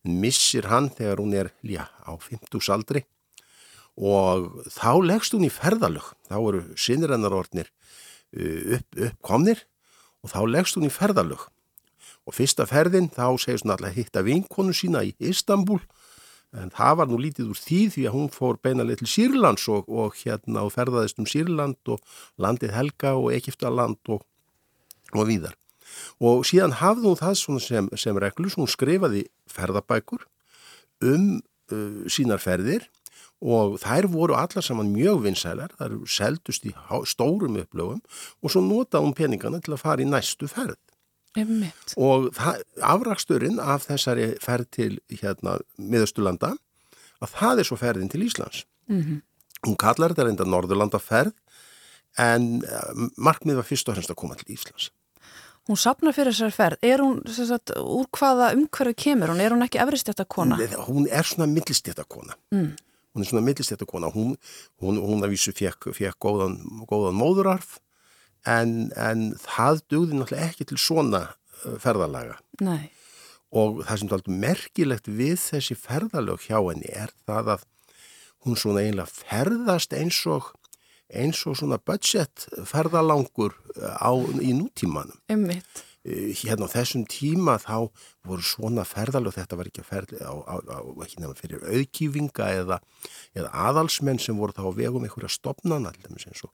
missir hann þegar hún er já, á 50 aldri og þá leggst hún í ferðalög, þá eru sinnirennarordnir uh, upp, uppkomnir og þá leggst hún í ferðalög og fyrsta ferðin þá segist hún alltaf hitta vinkonu sína í Istanbul en það var nú lítið úr því því að hún fór beinalega til Sýrlands og, og hérna og ferðaðist um Sýrland og landið Helga og Egiptaland og, og víðar. og síðan hafði hún það sem, sem reglus, hún skrifaði ferðabækur um uh, sínar ferðir og þær voru allar saman mjög vinsælar, þær seldust í stórum upplöfum og svo notaði hún peningana til að fara í næstu ferð. Einmitt. Og afraksturinn af þessari ferð til hérna miðaustulanda að það er svo ferðin til Íslands. Mm -hmm. Hún kallar þetta reynda Norðurlanda ferð en eh, markmið var fyrst og fremst að koma til Íslands. Hún sapnar fyrir þessari ferð. Er hún, sagt, úr hvaða umhverju kemur hún? Er hún ekki efristjættakona? Hún er svona millistjættakona. Mm. Hún er svona millistjættakona. Hún, hún, hún að vísu fekk, fekk góðan, góðan móðurarf en, en það dugði náttúrulega ekki til svona uh, ferðalaga. Nei. Og það sem er alltaf merkilegt við þessi ferðalög hjá henni er það að hún svona einlega ferðast eins og, eins og svona budget ferðalangur uh, á, í nútímanum. Ummitt. Uh, hérna á þessum tíma þá voru svona ferðalög, þetta var ekki að ferða á, á, á ekki nefna fyrir auðkífinga eða, eða aðalsmenn sem voru þá að vegum einhverja stopnana, og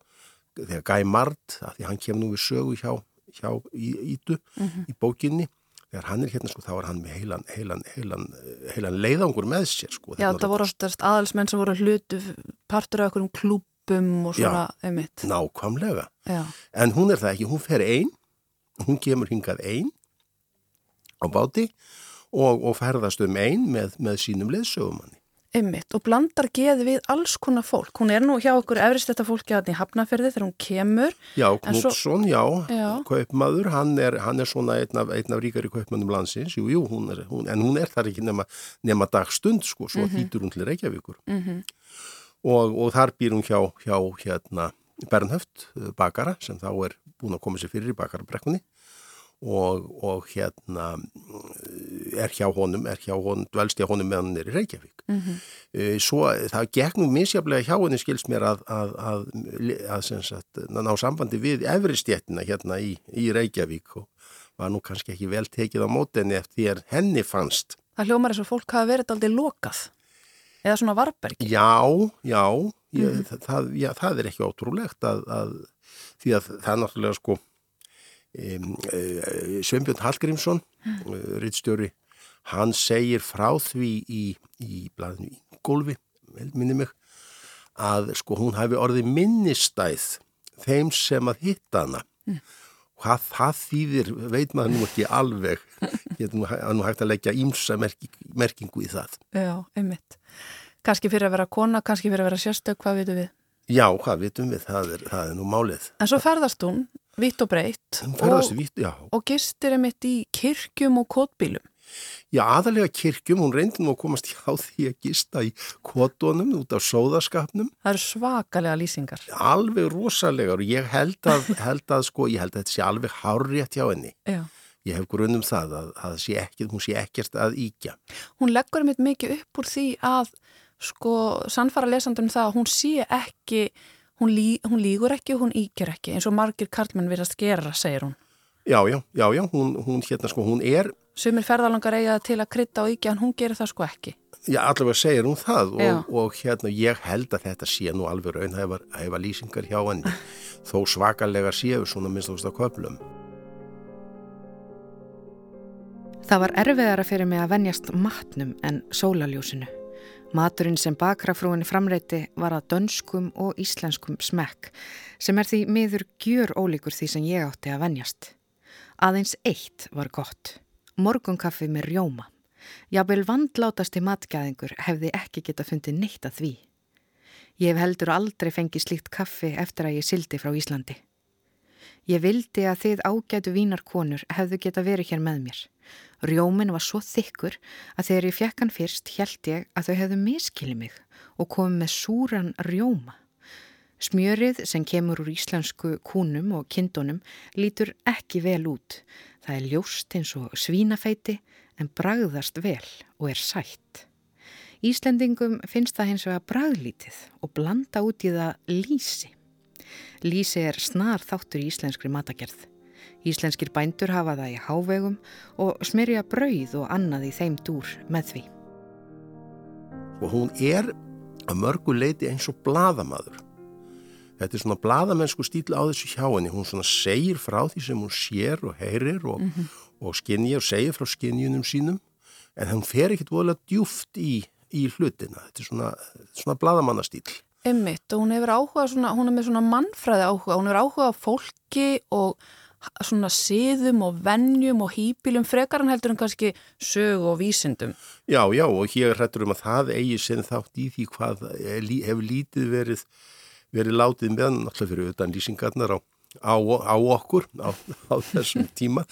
þegar Guy Mard, að því hann kemur nú við sögu hjá, hjá Ítu mm -hmm. í bókinni, þegar hann er hérna sko þá er hann með heilan, heilan, heilan, heilan leiðangur með sér sko. Já, það voru alltaf aðalsmenn sem voru hlutu partur af einhverjum klúpum og svona einmitt. Já, nákvæmlega. Já. En hún er það ekki, hún fer einn, hún kemur hingað einn á báti og, og ferðast um einn með, með sínum leðsögumanni. Einmitt, og blandar geði við alls konar fólk. Hún er nú hjá okkur efrist þetta fólki að hann í Hafnafjörði þegar hún kemur. Já, Knútsson, já, já, kaupmaður, hann er, hann er svona einn af, einn af ríkari kaupmannum landsins, jú, jú, hún er, hún, en hún er þar ekki nema, nema dagstund, sko, svo mm -hmm. hýtur hún til Reykjavíkur. Mm -hmm. og, og þar býr hún hjá, hjá hérna, Bernhöft, bakara, sem þá er búin að koma sér fyrir í bakarabrekkunni og, og hérna er hjá honum, er hjá honum, dvelst hjá honum meðan hann er í Reykjavík. Mm -hmm. Svo það gegnum misjaflega hjá henni skilst mér að, að, að, að sagt, ná sambandi við efristjættina hérna í, í Reykjavík og var nú kannski ekki vel tekið á mótenni eftir henni fannst. Það hljómar eins og fólk hafa verið aldrei lokað eða svona varbergi. Já, já, ég, mm -hmm. það, já það er ekki ótrúlegt að því að það er náttúrulega sko Um, uh, Sveinbjörn Hallgrímsson uh, rittstjóri hann segir frá því í, í blæðinu í gólfi minni mig að sko hún hafi orðið minnistæð þeim sem að hitta hana mm. hvað það þýðir veit maður nú ekki alveg getur nú, hægt að leggja ímsa merking, merkingu í það Já, einmitt kannski fyrir að vera kona, kannski fyrir að vera sérstök hvað vitum við? Já, hvað vitum við, það er, það er nú málið En svo ferðast hún vitt og breytt og, vitt, og gistir einmitt í kirkjum og kótbílum. Já, aðalega kirkjum, hún reyndi nú að komast hjá því að gista í kótonum út af sóðaskapnum. Það eru svakalega lýsingar. Alveg rosalegar og ég held að, held að sko, ég held að þetta sé alveg hárrétt hjá henni. Já. Ég hef grunnum það að, að sé ekki, hún sé ekkert að íkja. Hún leggur einmitt mikið upp úr því að sko sannfara lesandum það að hún sé ekki Hún, lí, hún lígur ekki og hún íkjur ekki eins og margir karlmenn verðast gera, segir hún. Já, já, já, já, hún, hún hérna sko, hún er... Sumir ferðalangar eiga til að krytta og íkja en hún gerir það sko ekki. Já, allavega segir hún það og, og hérna ég held að þetta sé nú alveg raun að hefa lýsingar hjá henni þó svakalega séu svona minnst á köplum. Það var erfiðara fyrir mig að venjast matnum en sólaljósinu. Maturinn sem bakrafrúinni framreiti var að dönskum og íslenskum smekk sem er því miður gjör ólíkur því sem ég átti að venjast. Aðeins eitt var gott. Morgunkaffi með rjóma. Jábel vandlátasti matgæðingur hefði ekki geta fundið neitt að því. Ég hef heldur aldrei fengið slíkt kaffi eftir að ég sildi frá Íslandi. Ég vildi að þið ágætu vínarkonur hefðu geta verið hér með mér. Rjómin var svo þykkur að þegar ég fekk hann fyrst held ég að þau hefðu miskilið mig og komið með súran rjóma. Smjörið sem kemur úr íslensku kúnum og kindunum lítur ekki vel út. Það er ljóst eins og svínafeiti en bragðast vel og er sætt. Íslendingum finnst það hins vega bragðlítið og blanda út í það lísi. Lísi er snar þáttur í íslenskri matagerð. Íslenskir bændur hafa það í hávegum og smyrja brauð og annað í þeim dúr með því. Og hún er að mörgu leiti eins og bladamadur. þetta er svona bladamennsku stíl á þessu hjá henni, hún svona segir frá því sem hún sér og heyrir og, mm -hmm. og skinja og segir frá skinjunum sínum en hún fer ekkit voðalega djúft í, í hlutina, þetta er svona, svona bladamannastýl. Emmitt og hún hefur áhuga, svona, hún er með svona mannfræði áhuga, hún hefur áhuga á fólki og svona siðum og vennjum og hýpilum frekar hann heldur en kannski sög og vísindum. Já, já og hér hrættur um að það eigi sinn þátt í því hvað hefur lítið verið, verið látið meðan náttúrulega fyrir utan lýsingarnar á, á, á okkur á, á þessum tíma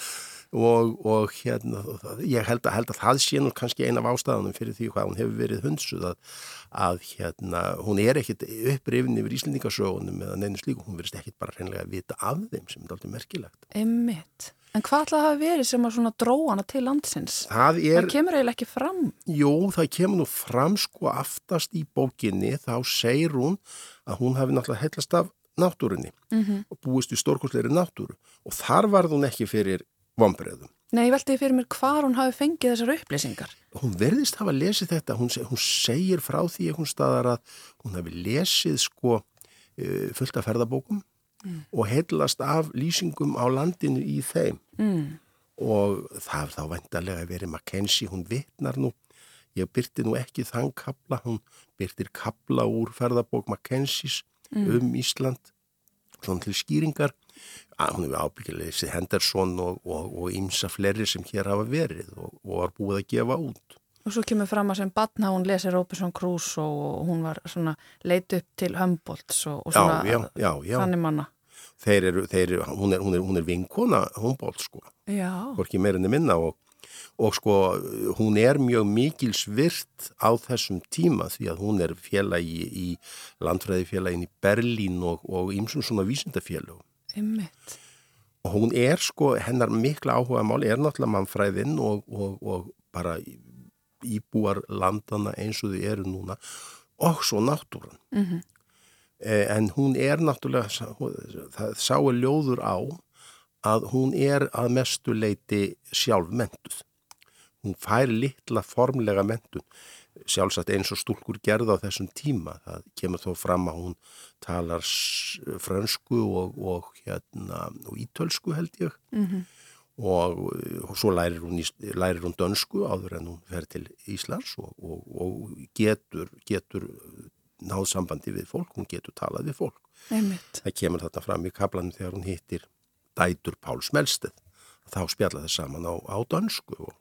og, og hérna ég held að, held að það sé nú kannski eina af ástæðanum fyrir því hvað hún hefur verið hundsuð að, að hérna hún er ekkit upprifin yfir Íslandingasögunum eða neina slíku, hún verist ekkit bara hreinlega að vita af þeim sem er alltaf merkilegt. Emmitt. En hvað ætlaði að hafa verið sem að svona dróana til landsins? Það, er, það kemur eiginlega ekki fram. Jú, það kemur nú fram sko aftast í bókinni þá segir hún að hún hafi náttúrulega hellast af náttúrunni mm -hmm. og búist í stórkostleiri náttúru og þar var hún ekki fyrir vonbreðum. Nei, ég veldi fyrir mér hvað hún hafi fengið þessar upplýsingar. Hún verðist hafa lesið þetta, hún, hún segir frá því einhvern staðar að hún hafi lesið sko uh, fullt af ferðabókum mm. og heilast af lýsingum á landinu í þeim mm. og það er þá vendarlega verið Mackenzie, hún vitnar nú, ég byrti nú ekki þann kabla, hún byrtir kabla úr ferðabók Mackenzies mm. um Ísland, svona til skýringar hún hefur ábyggilega þessi Henderson og ímsa fleiri sem hér hafa verið og, og var búið að gefa út. Og svo kemur fram að sem batna hún lesir Robinson Crusoe og hún var svona leit upp til Humboldts og, og svona já, já, já, þannig manna. Þeir eru, þeir eru, hún er, er, er vinkona Humboldt sko, hvorki meirinni minna og, og sko hún er mjög mikils virt á þessum tíma því að hún er félagi í landfræðifélagin í Berlín og ímsum svona vísindafélagum Einmitt. Og hún er sko, hennar mikla áhuga mál er náttúrulega mannfræðinn og, og, og bara íbúar landana eins og þau eru núna og svo náttúran. Mm -hmm. En hún er náttúrulega, það sáu ljóður á að hún er að mestu leiti sjálf mentuð. Hún fær litla formlega mentun sjálfsagt eins og stúlkur gerða á þessum tíma. Það kemur þó fram að hún talar fransku og, og, hérna, og ítölsku held ég mm -hmm. og, og svo lærir hún, lærir hún dönsku áður en hún fer til Íslands og getur, getur náð sambandi við fólk, hún getur talað við fólk. Einmitt. Það kemur þetta fram í kaplanum þegar hún hittir Dætur Pál Smelsteð þá spjalla það saman á, á dansku og,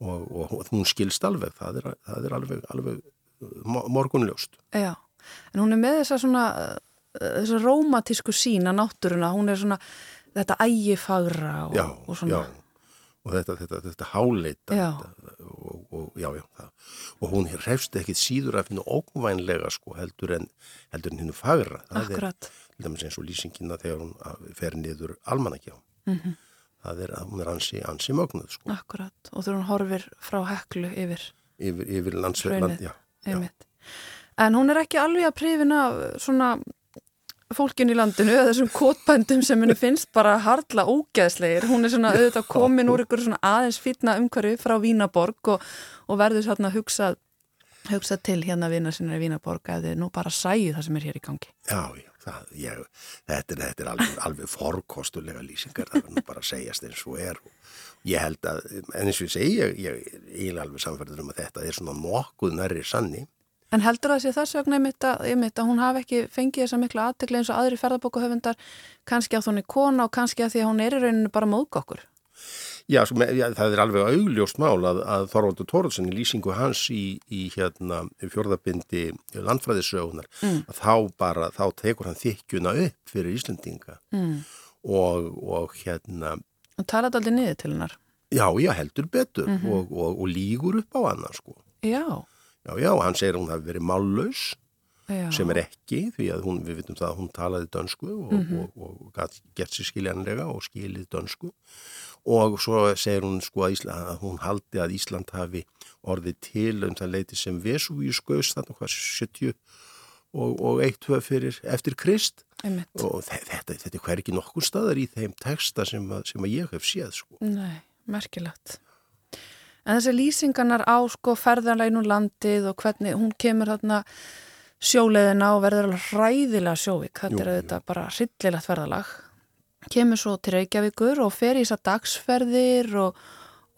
og, og hún skilst alveg, það er, það er alveg, alveg morgunljóst. Já, en hún er með þessa svona, þessa rómatísku sína náttúruna, hún er svona þetta ægifagra og, já, og svona. Já, og þetta, þetta, þetta háleita já. og já, já, það. Og hún hrefst ekkit síður að finna ógvænlega sko heldur en, heldur en hennu fagra. Það Akkurat. er, eins og lýsingina þegar hún fer niður almanakjá. Mm það er að hún er ansi, ansi mögnuð sko. Akkurat, og þú hún horfir frá heklu yfir yfir, yfir landsveitland en hún er ekki alveg að prífina svona fólkin í landinu, þessum kótbændum sem henni finnst bara hardla ógeðslegir. Hún er svona auðvitað komin úr ykkur svona aðeins fítna umhverju frá Vínaborg og, og verður svona hugsað hugsað til hérna vina sinna í Vínaborg að þið nú bara sæju það sem er hér í gangi. Já, já það, ég, þetta, er, þetta er alveg, alveg forkostulega lýsingar, það verður bara að segjast eins og er og ég held að, en eins og ég segi, ég, ég, ég er alveg samfærður um að þetta er svona nokkuð nærri sanni. En heldur það sé þess vegna einmitt að, að hún hafi ekki fengið þessa miklu aðtekli eins og aðri ferðarbókuhöfundar, kannski að hún er kona og kannski að því að hún er í rauninu bara móðgokkur? Já, sko, já, það er alveg augljóst mál að, að Þorvaldur Tóruðsson í lýsingu hans í, í hérna, fjörðabindi landfræðisögunar mm. að þá bara, þá tekur hann þykjuna upp fyrir Íslandinga mm. og, og hérna Og talaði aldrei niður til hennar? Já, já, heldur betur mm -hmm. og, og, og lígur upp á hann sko. Já. Já, já, hann segir að hún hafi verið mállaus sem er ekki, því að hún, við vitum það að hún talaði dönsku og, -hmm. og gett sér skiljanlega og skilið dönsku og svo segir hún sko að, Ísland, að hún haldi að Ísland hafi orðið til um það leiti sem Vesúvíus gauðs þarna hvað 70 og, og eitt höf fyrir eftir Krist Einmitt. og þetta, þetta er hver ekki nokkur staðar í þeim texta sem að, sem að ég hef séð sko. Nei, merkilegt. En þessi lýsingarnar á sko ferðarleginu landið og hvernig hún kemur þarna sjóleðina og verður alveg hræðilega sjóvik. Þetta er auðvitað bara hryllilegt ferðalag. Kemur svo til Reykjavíkur og fer í þessar dagsferðir og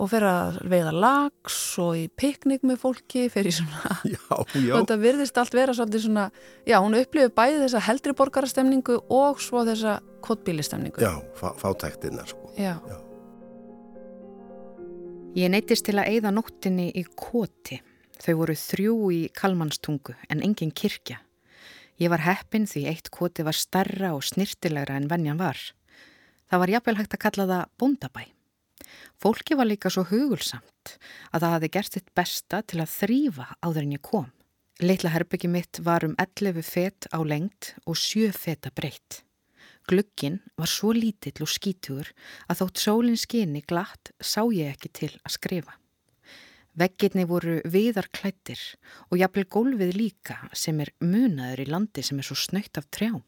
og fer að veiða lags og í piknik með fólki, fer í svona já, já. þetta virðist allt vera svolítið svona, já, hún upplifir bæði þessa heldri borgarastemningu og svo þessa kottbílistemningu. Já, fá, fátæktina sko. Já. já. Ég neytist til að eigða nóttinni í koti. Þau voru þrjú í kalmanstungu en engin kirkja. Ég var heppin því eitt koti var starra og snirtilegra en venjan var. Það var jafnvel hægt að kalla það bondabæ. Fólki var líka svo hugulsamt að það hafi gert sitt besta til að þrýfa áður en ég kom. Leitla herbyggi mitt var um 11 fet á lengt og 7 feta breytt. Glugginn var svo lítill og skítugur að þótt sólinn skinni glatt sá ég ekki til að skrifa. Vegginni voru viðar klættir og jafnvel gólfið líka sem er munaður í landi sem er svo snöytt af trjám.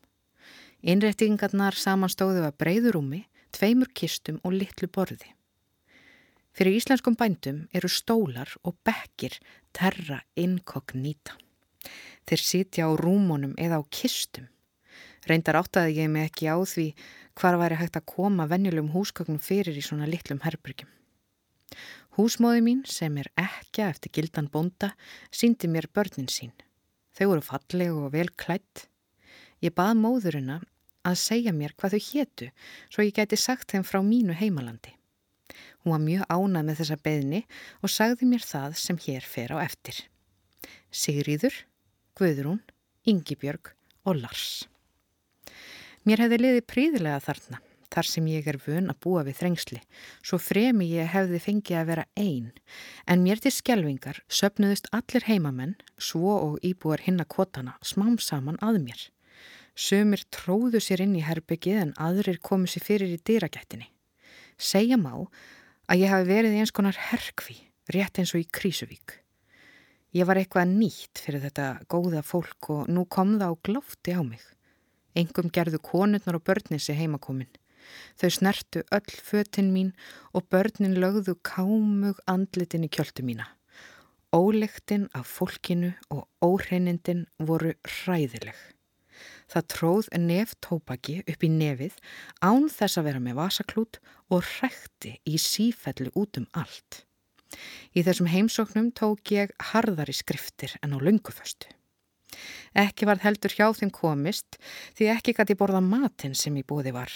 Innrættingarnar samanstóðu að breyðurúmi, tveimur kistum og litlu borði. Fyrir íslenskum bændum eru stólar og bekkir terra inkognita. Þeir sitja á rúmónum eða á kistum. Reyndar áttaði ég mig ekki á því hvar væri hægt að koma venjulegum húsgögnum fyrir í svona litlum herbyrgjum. Húsmóði mín sem er ekki eftir gildan bonda síndi mér börnin sín. Þau voru falleg og vel klætt. Ég bað móðurina að segja mér hvað þau hétu svo ég gæti sagt þeim frá mínu heimalandi. Hún var mjög ánað með þessa beðni og sagði mér það sem hér fer á eftir. Sigriður, Guðrún, Yngibjörg og Lars. Mér hefði liðið príðilega þarna, þar sem ég er vun að búa við þrengsli, svo fremi ég hefði fengið að vera einn, en mér til skjelvingar söpnuðust allir heimamenn, svo og íbúar hinna kvotana, smám saman að mér. Sumir tróðu sér inn í herbyggið en aðrir komu sér fyrir í dyragættinni. Segja má að ég hafi verið eins konar herkvi, rétt eins og í Krísuvík. Ég var eitthvað nýtt fyrir þetta góða fólk og nú kom það á glófti á mig. Engum gerðu konurnar og börnin sér heimakomin. Þau snertu öll fötinn mín og börnin lögðu kámug andlitin í kjöldu mína. Ólegtinn af fólkinu og óhreinindin voru hræðileg. Það tróð nef tópaki upp í nefið án þess að vera með vasaklút og hrekti í sífellu út um allt. Í þessum heimsóknum tók ég harðari skriftir en á lunguföstu. Ekki var heldur hjá þeim komist því ekki gæti borða matin sem í bóði var.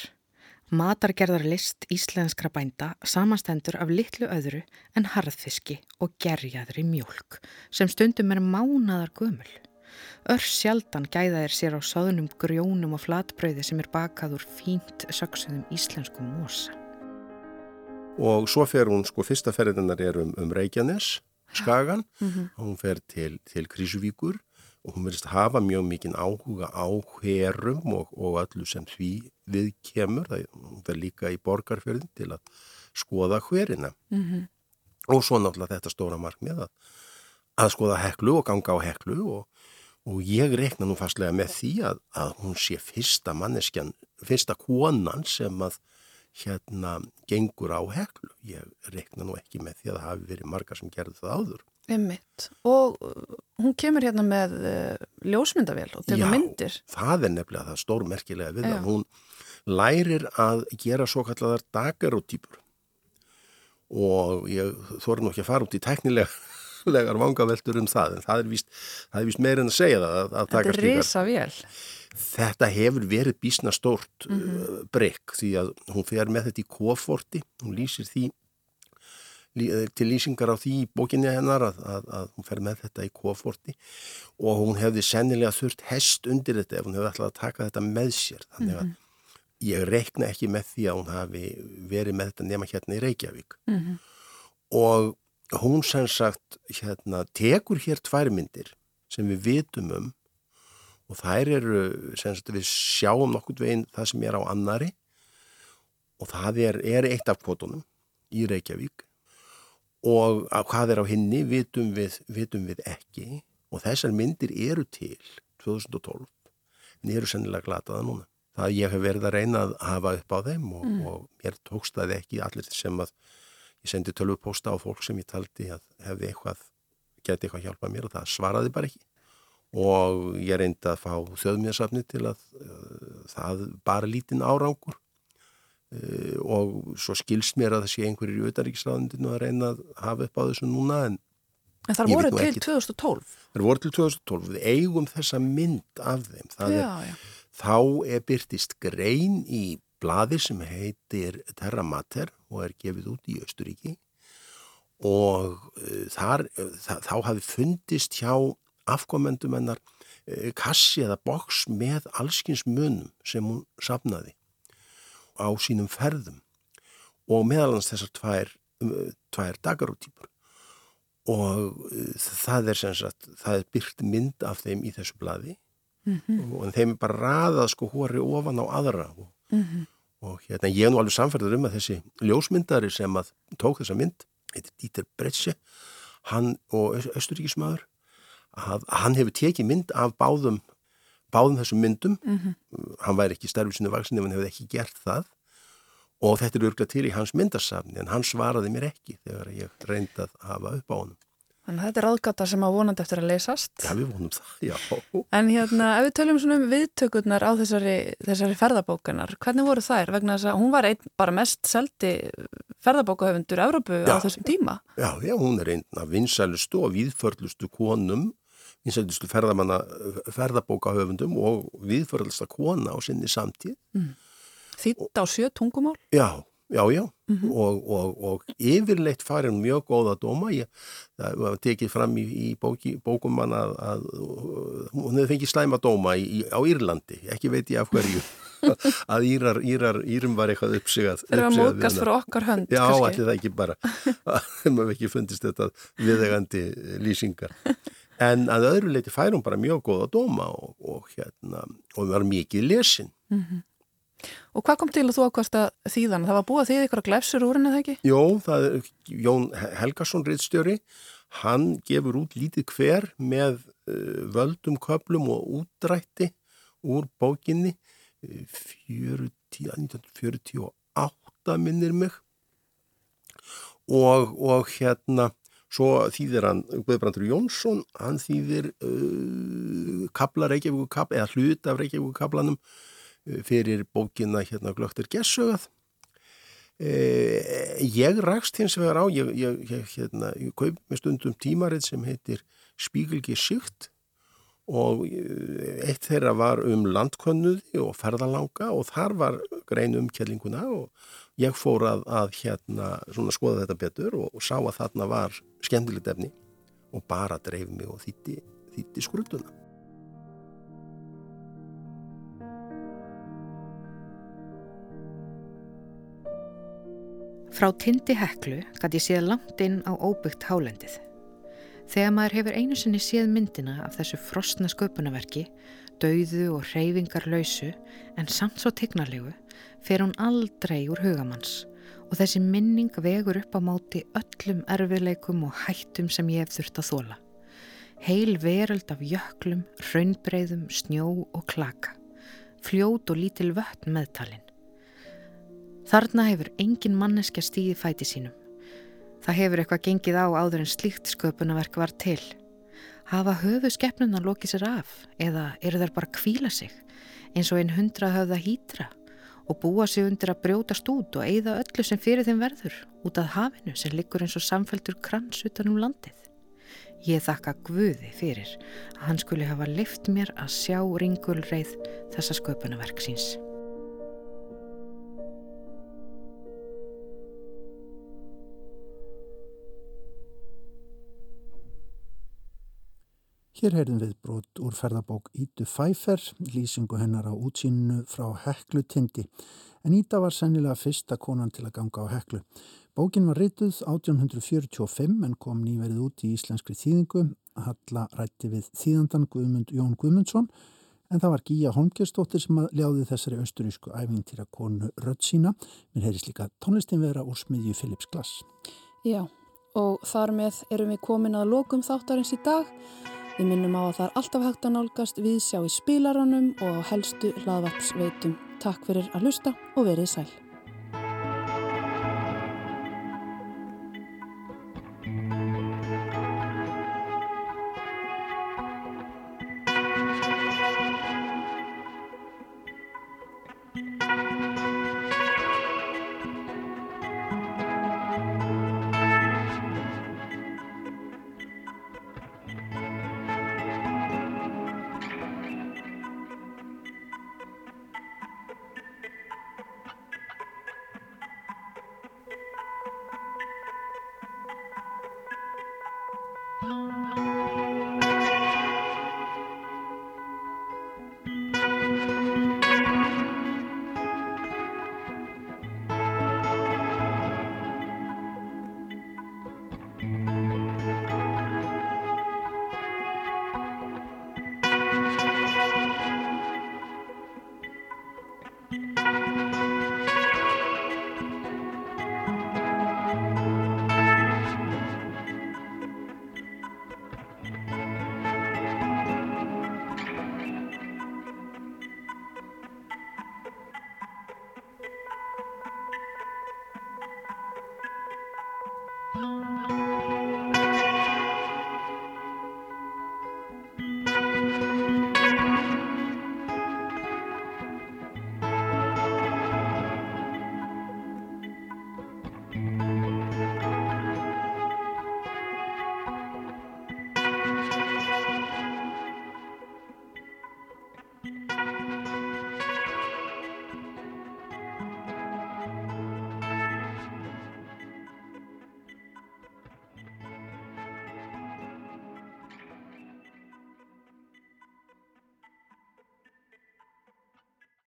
Matargerðarlist íslenskra bænda samanstendur af litlu öðru en harðfiski og gerjaðri mjölk sem stundum er mánadar gömul. Ör sjaldan gæða þeir sér á sáðunum grjónum og flatbröði sem er bakað úr fínt söksuðum íslenskum mosa. Og svo fer hún, sko, fyrsta ferðinar er um, um Reykjanes, Skagan, mm -hmm. hún fer til, til Krísuvíkur og hún verðist hafa mjög mikinn áhuga á herum og, og öllu sem því við kemur. Það, hún fer líka í borgarferðin til að skoða hverina. Mm -hmm. Og svo náttúrulega þetta stóra markmið að, að skoða heklu og ganga á heklu og og ég rekna nú fastlega með því að, að hún sé fyrsta manneskjan, fyrsta konan sem að hérna gengur á heklu. Ég rekna nú ekki með því að það hafi verið margar sem gerði það áður. Emmitt. Og uh, hún kemur hérna með uh, ljósmyndavél og tegur myndir. Já, það er nefnilega það stórmerkilega við það. Hún lærir að gera svo kalladar dagarótýpur og ég þóri nú ekki að fara út í teknilega legar vangaveltur um það en það er vist, vist meirinn að segja það að, að Þetta er risa vel Þetta hefur verið bísna stórt mm -hmm. uh, breyk því að hún fer með þetta í koforti hún lýsir því eh, til lýsingar á því í bókinni hennar að, að, að hún fer með þetta í koforti og hún hefði sennilega þurft hest undir þetta ef hún hefði alltaf að taka þetta með sér þannig að mm -hmm. ég reikna ekki með því að hún hafi verið með þetta nema hérna í Reykjavík mm -hmm. og hún sem sagt hérna, tekur hér tværmyndir sem við vitum um og þær eru sem sagt við sjáum nokkurt veginn það sem er á annari og það er, er eitt af kvotunum í Reykjavík og hvað er á hinni vitum við, vitum við ekki og þessar myndir eru til 2012 en eru sennilega glataða núna. Það ég hef verið að reyna að hafa upp á þeim og, mm. og mér tókst það ekki allir sem að ég sendi tölvupósta á fólk sem ég taldi að hefði eitthvað, geti eitthvað hjálpað mér og það svaraði bara ekki og ég reyndi að fá þjóðmjörnsafni til að uh, það bara lítinn árangur uh, og svo skilst mér að það sé einhverjir í auðaríkisraðundinu að reyna að hafa upp á þessu núna en En það voru til ekki. 2012? Það voru til 2012, við eigum þessa mynd af þeim. Já, er, já. Þá er byrtist grein í bladi sem heitir Terra Mater og er gefið út í Östuríki og uh, þar, uh, þá hafi fundist hjá afkomendum hennar uh, kassi eða boks með allskins munum sem hún sapnaði á sínum ferðum. Og meðalans þessar tvær, tvær dagarúttípur og það er sem sagt, það er byrkt mynd af þeim í þessu bladi mm -hmm. og þeim er bara raðað sko hóri ofan á aðra og, mm -hmm. og hérna ég er nú alveg samferður um að þessi ljósmyndari sem að tók þessa mynd heitir Dieter Bretsche hann og Östuríkismæður að hann hefur tekið mynd af báðum báðum þessum myndum mm -hmm. hann væri ekki stærfisinu vaksin ef hann hefði ekki gert það og þetta er örgla til í hans myndasafni en hann svaraði mér ekki þegar ég reyndi að hafa upp á honum Þannig að þetta er ráðgata sem á vonandi eftir að leysast. Já, við vonum það, já. En hérna, ef við töljum svona um viðtökurnar á þessari, þessari ferðabókanar, hvernig voru þær? Vegna þess að hún var einn bara mest seldi ferðabókahöfundur Európu á þessum tíma. Já, já, hún er einn af vinsælustu og viðförlustu konum, vinsælustu ferðabókahöfundum og viðförlusta kona á sinni samtíð. Mm. Þýtt á sjö tungumál? Já, Já, já, mm -hmm. og, og, og yfirleitt farin mjög góða dóma, ég, það var tekið fram í, í bóki, bókum mann að, að hún hefði fengið slæma dóma í, á Írlandi, ekki veit ég af hverju, að Írar, Írar, Írum var eitthvað uppsigað. Það var mókast fyrir okkar hönd. Já, allir það ekki bara, þeim hafði ekki fundist þetta viðegandi lýsingar. En að öðru leiti færum bara mjög góða dóma og, og hérna, og það var mikið lesin. Mm -hmm. Og hvað kom til að þú ákvæmst að þýðan? Það var búið að þýða ykkur að glefsur úr henni, eða ekki? Jó, það er Jón Helgarsson, reittstjóri. Hann gefur út lítið hver með uh, völdum köplum og útdrætti úr bókinni 40, 1948 minnir mig og, og hérna svo þýðir hann Guðbrandur Jónsson, hann þýðir uh, Reykjavíku kapla eða hlut af Reykjavíku kaplanum fyrir bókina hérna Glöktur Gessögað. Eh, ég rakst hins vegar á, ég, ég, ég, hérna, ég kaup með stundum tímarið sem heitir Spíkelgi Sýkt og eh, eitt þeirra var um landkönnuði og ferðalanga og þar var grein um kjellinguna og ég fór að, að hérna svona skoða þetta betur og, og sá að þarna var skemmtilegt efni og bara dreif mig og þýtti, þýtti skrutuna. Frá tindi heklu gæti ég séð langt inn á óbyggt hálendið. Þegar maður hefur einu sinni séð myndina af þessu frostna sköpunarverki, dauðu og reyfingar lausu en samt svo tignarlegu, fer hún aldrei úr hugamanns og þessi minning vegur upp á máti öllum erfiðleikum og hættum sem ég hef þurft að þóla. Heil veröld af jöklum, raunbreyðum, snjó og klaka. Fljót og lítil vötn meðtalinn. Þarna hefur engin manneskja stíði fæti sínum. Það hefur eitthvað gengið á áður en slíkt sköpunarverk var til. Hafa höfu skeppnuna lokið sér af eða eru þær bara kvíla sig eins og einn hundra höfða hýtra og búa sig undir að brjótast út og eigða öllu sem fyrir þeim verður út af hafinu sem liggur eins og samfæltur krans utanum landið. Ég þakka Guði fyrir að hann skuli hafa lift mér að sjá ringulreið þessa sköpunarverk síns. Hér heyrðum við brot úr ferðabók Ítu Fæfer, lýsingu hennar á útsýninu frá Heklu tindi. En Íta var sennilega fyrsta konan til að ganga á Heklu. Bókin var rituð 1845 en kom nýverið út í íslenskri þýðingu. Halla rætti við þýðandan Guðmund Jón Guðmundsson en það var Gíja Holmgjörnsdóttir sem ljáði þessari austurísku æfintýra konu rödd sína. Mér heyrðis líka tónlistin vera úr smiðju Philips Glass. Já, og þar með erum við komin að lokum þáttarins í dag. Við minnum á að það er alltaf hægt að nálgast við sjá í spilaranum og helstu hlaðvarpsveitum. Takk fyrir að lusta og verið sæl.